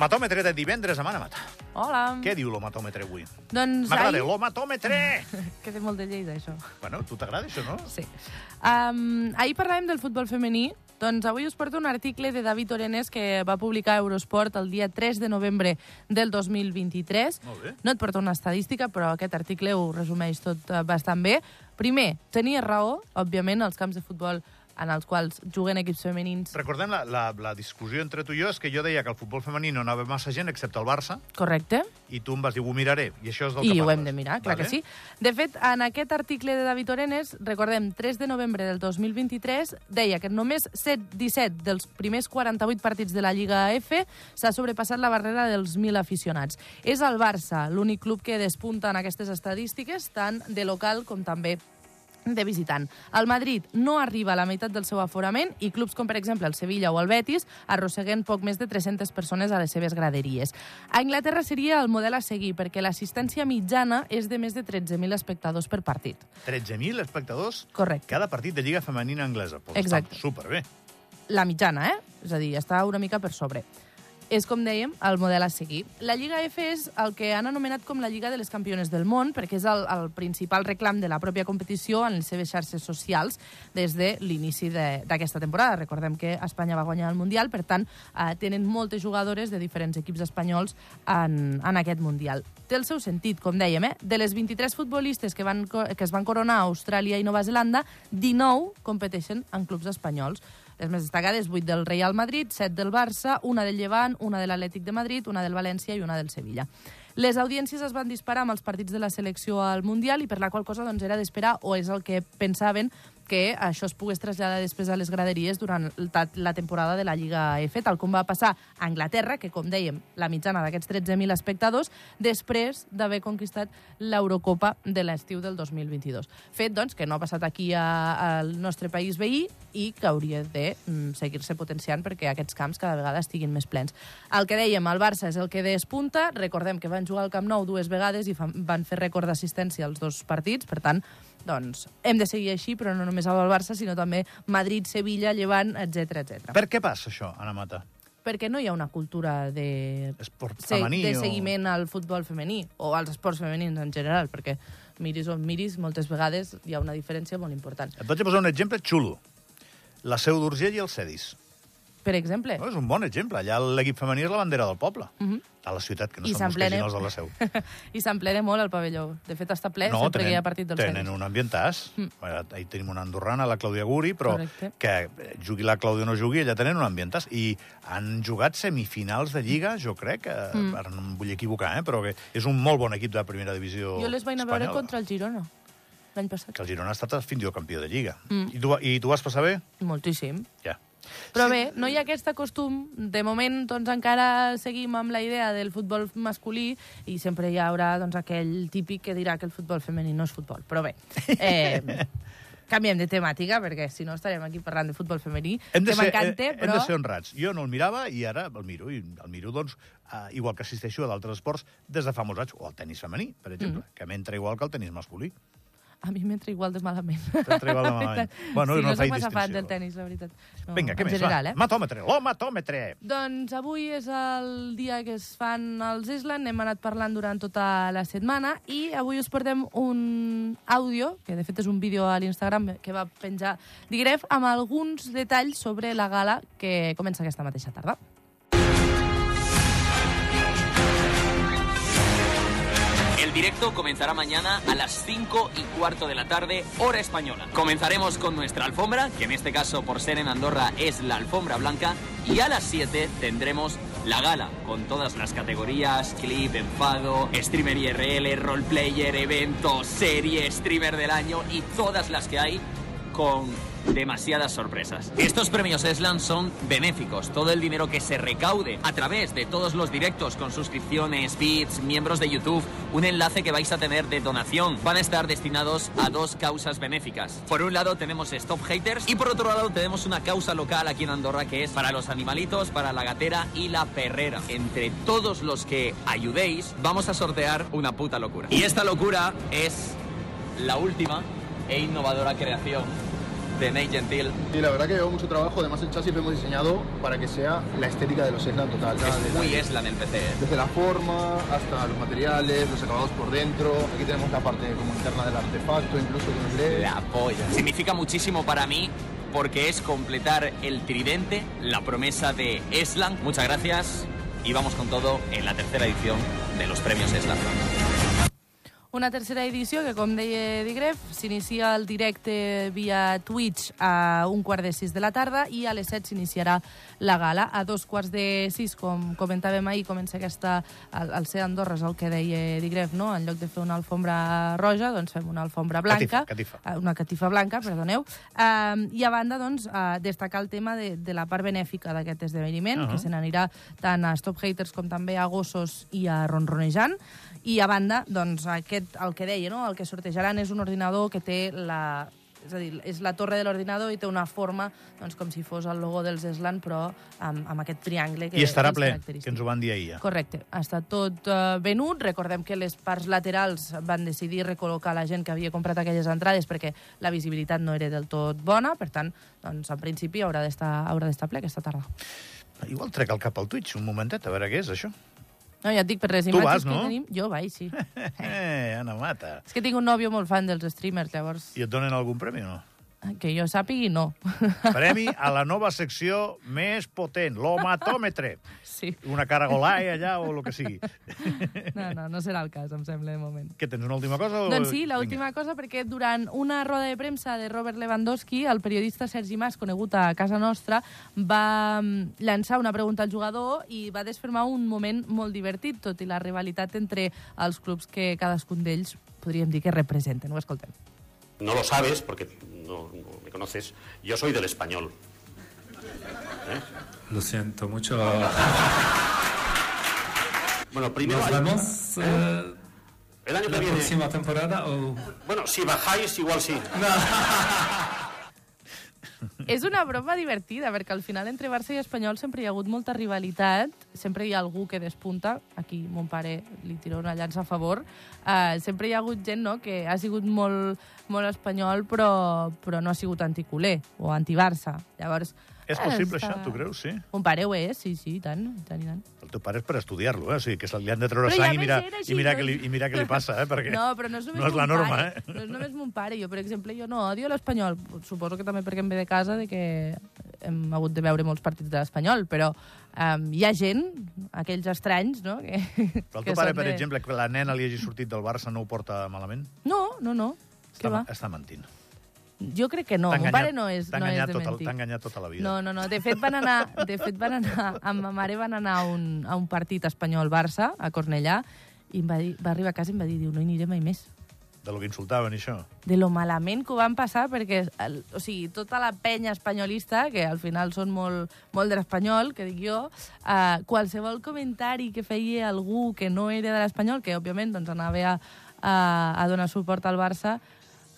Matòmetre de divendres a Mana Mata. Hola. Què diu l'homatòmetre avui? Doncs M'agrada ahir... l'homatòmetre! Que té molt de Lleida, això. bueno, tu t'agrada això, no? Sí. Um, ahir parlàvem del futbol femení, doncs avui us porto un article de David Orenes que va publicar Eurosport el dia 3 de novembre del 2023. Molt bé. No et porto una estadística, però aquest article ho resumeix tot eh, bastant bé. Primer, tenia raó, òbviament, els camps de futbol en els quals juguen equips femenins. Recordem la, la, la discussió entre tu i jo, és que jo deia que el futbol femení no anava massa gent, excepte el Barça, Correcte? i tu em vas dir, ho miraré, i això és del I que ho parles. hem de mirar, clar Vale? que sí. De fet, en aquest article de David Orenes, recordem, 3 de novembre del 2023, deia que només 7, 17 dels primers 48 partits de la Lliga F s'ha sobrepassat la barrera dels 1.000 aficionats. És el Barça l'únic club que despunta en aquestes estadístiques, tant de local com també de visitant. El Madrid no arriba a la meitat del seu aforament i clubs com, per exemple, el Sevilla o el Betis arrosseguen poc més de 300 persones a les seves graderies. A Anglaterra seria el model a seguir perquè l'assistència mitjana és de més de 13.000 espectadors per partit. 13.000 espectadors Correcte. cada partit de Lliga Femenina Anglesa. Pues Exacte. Superbé. La mitjana, eh? És a dir, està una mica per sobre. És, com dèiem, el model a seguir. La Lliga F és el que han anomenat com la Lliga de les Campiones del Món, perquè és el, el principal reclam de la pròpia competició en les seves xarxes socials des de l'inici d'aquesta temporada. Recordem que Espanya va guanyar el Mundial, per tant, eh, tenen moltes jugadores de diferents equips espanyols en, en aquest Mundial. Té el seu sentit, com dèiem, eh? De les 23 futbolistes que, van, que es van coronar a Austràlia i Nova Zelanda, 19 competeixen en clubs espanyols. Les més destacades, 8 del Real Madrid, 7 del Barça, una del Llevant, una de l'Atlètic de Madrid, una del València i una del Sevilla. Les audiències es van disparar amb els partits de la selecció al Mundial i per la qual cosa doncs, era d'esperar, o és el que pensaven, que això es pogués traslladar després a les graderies durant la, temporada de la Lliga F, tal com va passar a Anglaterra, que, com dèiem, la mitjana d'aquests 13.000 espectadors, després d'haver conquistat l'Eurocopa de l'estiu del 2022. Fet, doncs, que no ha passat aquí al nostre país veí i que hauria de mm, seguir-se potenciant perquè aquests camps cada vegada estiguin més plens. El que dèiem, el Barça és el que despunta. Recordem que van jugar al Camp Nou dues vegades i fan, van fer rècord d'assistència als dos partits. Per tant, doncs, hem de seguir així, però no només amb el Barça, sinó també Madrid, Sevilla, Llevant, etc etc. Per què passa això, Anna Mata? Perquè no hi ha una cultura de, Esport femení de o- seguiment al futbol femení o als esports femenins en general, perquè miris on miris, moltes vegades hi ha una diferència molt important. Et vaig a posar un exemple xulo. La Seu d'Urgell i el Cedis. Per exemple, No, és un bon exemple. Allà l'equip femení és la bandera del poble. Mhm. A la ciutat, que no I són els de la Seu. i s'emplena molt el pavelló. De fet, està ple No, sempre que hi ha partit del tenen Cedis. un ambientàs. Mm. Ahir tenim una andorrana, la Clàudia Guri, però Correcte. que eh, jugui la Clàudia o no jugui, allà tenen un ambientàs. I han jugat semifinals de Lliga, jo crec, que, mm. ara no em vull equivocar, eh, però que és un molt bon equip de primera divisió Jo les vaig anar a veure contra el Girona l'any passat. Que el Girona ha estat fins i tot campió de Lliga. Mm. I, tu, I tu vas passar bé? Moltíssim. Ja. Però bé, no hi ha aquest costum. De moment, doncs, encara seguim amb la idea del futbol masculí i sempre hi haurà doncs, aquell típic que dirà que el futbol femení no és futbol. Però bé, eh, canviem de temàtica, perquè si no estarem aquí parlant de futbol femení, Hem de, que m'encanta, eh, hem però... de ser honrats. Jo no el mirava i ara el miro. I el miro, doncs, eh, igual que assisteixo a d'altres esports des de fa molts anys. O al tennis femení, per exemple, Mm. que m'entra igual que el tennis masculí. A mi m'entra igual de malament. T'entra igual de malament. Bueno, sí, no no faig massa del tennis, la veritat. No, Vinga, què més? general, va. eh? Matòmetre, l'homatòmetre. Doncs avui és el dia que es fan els Island, n'hem anat parlant durant tota la setmana i avui us portem un àudio, que de fet és un vídeo a l'Instagram que va penjar Digref, amb alguns detalls sobre la gala que comença aquesta mateixa tarda. El directo comenzará mañana a las 5 y cuarto de la tarde, hora española. Comenzaremos con nuestra alfombra, que en este caso por ser en Andorra es la alfombra blanca, y a las 7 tendremos la gala, con todas las categorías, clip, enfado, streamer IRL, roleplayer, evento, serie, streamer del año y todas las que hay con demasiadas sorpresas. Estos premios Eslan son benéficos. Todo el dinero que se recaude a través de todos los directos con suscripciones, bits, miembros de YouTube, un enlace que vais a tener de donación, van a estar destinados a dos causas benéficas. Por un lado tenemos Stop Haters y por otro lado tenemos una causa local aquí en Andorra que es para los animalitos, para la gatera y la perrera. Entre todos los que ayudéis, vamos a sortear una puta locura. Y esta locura es la última e innovadora creación de Ney Gentil. Sí, la verdad que lleva mucho trabajo. Además, el chasis lo hemos diseñado para que sea la estética de los Eslan total. Es muy. Eslan el PC. ¿eh? Desde la forma hasta los materiales, los acabados por dentro. Aquí tenemos la parte como interna del artefacto, incluso con el LED. La polla. Significa muchísimo para mí porque es completar el tridente, la promesa de Eslan. Muchas gracias y vamos con todo en la tercera edición de los premios Eslan. Una tercera edició que, com deia Digref, s'inicia el directe via Twitch a un quart de sis de la tarda i a les set s'iniciarà la gala. A dos quarts de sis, com comentàvem ahir, comença aquesta... El, el ser Andorra és el que deia Digref, no? En lloc de fer una alfombra roja, doncs fem una alfombra blanca. Catifa, catifa. Eh, Una catifa blanca, perdoneu. Um, I a banda, doncs, uh, destacar el tema de, de la part benèfica d'aquest esdeveniment, uh. -huh. que se n'anirà tant a Stop Haters com també a Gossos i a Ronronejant. I a banda, doncs, aquest, el que deia, no? el que sortejaran és un ordinador que té la... És a dir, és la torre de l'ordinador i té una forma doncs, com si fos el logo dels Eslan, però amb, amb aquest triangle que I estarà és ple, que ens ho van dir ahir. Correcte. Estat tot uh, venut. Recordem que les parts laterals van decidir recol·locar la gent que havia comprat aquelles entrades perquè la visibilitat no era del tot bona. Per tant, doncs, en principi haurà d'estar ple aquesta tarda. Igual trec el cap al Twitch un momentet, a veure què és, això. No, ja et dic, per les Tu imatges vas, no? que tenim... Jo vaig, sí. Eh, Anna Mata. És que tinc un nòvio molt fan dels streamers, llavors, I et donen algun premi o no? Que jo sàpigui, no. Premi a la nova secció més potent, l'homatòmetre. sí. Una caragolai allà o el que sigui. No, no, no serà el cas, em sembla, de moment. Què, tens una última cosa? O... Doncs sí, l'última cosa, perquè durant una roda de premsa de Robert Lewandowski, el periodista Sergi Mas, conegut a casa nostra, va mm, llançar una pregunta al jugador i va desfermar un moment molt divertit, tot i la rivalitat entre els clubs que cadascun d'ells podríem dir que representen. Ho escoltem. No lo sabes porque no, no me conoces. Yo soy del español. Lo siento mucho. Bueno, primero. Nos vemos eh, El año que la viene. próxima temporada o... Bueno, si bajáis, igual sí. És una broma divertida, perquè al final entre Barça i Espanyol sempre hi ha hagut molta rivalitat, sempre hi ha algú que despunta, aquí mon pare li tira una llança a favor, uh, sempre hi ha hagut gent no, que ha sigut molt, molt espanyol però, però no ha sigut anticuler o anti-Barça. Llavors, És possible, està- això, tu creus? Sí. Mon pare ho és, sí, sí, i tant, i tant, i tant. El teu pare és per estudiar-lo, eh? O sigui, que se li han de treure Però sang i més mirar, així, i mirar, no? què li, i mirar què li passa, eh? Perquè No, però no és no és la norma, pare. eh? No és només mon pare. Jo, per exemple, jo no odio l'Espanyol. Suposo que també perquè em ve de casa de que hem hagut de veure molts partits de l'Espanyol, però um, hi ha gent, aquells estranys, no? Que, Però el que teu pare, per de- exemple, que la nena li hagi sortit del Barça no ho porta malament? No, no, no. Està, està mentint. Jo crec que no. Mon pare no és, no és de mentir. T'ha enganyat tota la vida. No, no, no. De fet, van anar, de fet, van anar amb ma mare van anar a un, a un partit espanyol-Barça, a Cornellà, i va, dir, va arribar a casa i em va dir, diu, no hi aniré mai més. De lo que insultaven, això. de lo malament que ho van passar, perquè el, o sigui, tota la penya espanyolista, que al final són molt, molt de l'espanyol, que dic jo, eh, qualsevol comentari que feia algú que no era de l'espanyol, que òbviament doncs, anava a, a, a donar suport al Barça,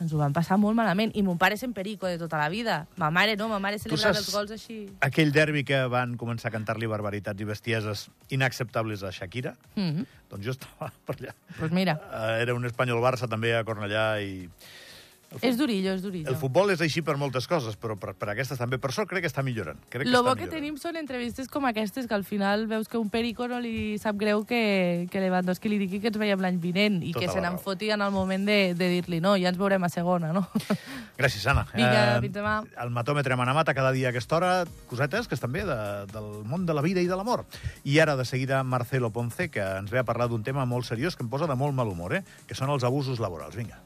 ens ho van passar molt malament. I mon pare és en perico de tota la vida. Ma mare no, ma mare celebrava els gols així. aquell derbi que van començar a cantar-li barbaritats i bestieses inacceptables a Shakira? Mm -hmm. Doncs jo estava per allà. pues mira, Eh, Era un espanyol-Barça també a Cornellà i... és durillo, és durillo. El futbol és així per moltes coses, però per, per aquestes també. Per sort crec que està millorant. Crec que Lo està bo que millorant. tenim són entrevistes com aquestes, que al final veus que un perico no li sap greu que, que Lewandowski li digui que ens veiem l'any vinent i Tota que se n'en raó. foti en el moment de, de dir-li no, ja ens veurem a segona, no? Gràcies, Anna. Vinga, fins demà. El matòmetre Manamata cada dia a aquesta hora, cosetes que estan bé de, del món de la vida i de l'amor. I ara, de seguida, Marcelo Ponce, que ens ve a parlar d'un tema molt seriós que em posa de molt mal humor, eh? que són els abusos laborals. Vinga.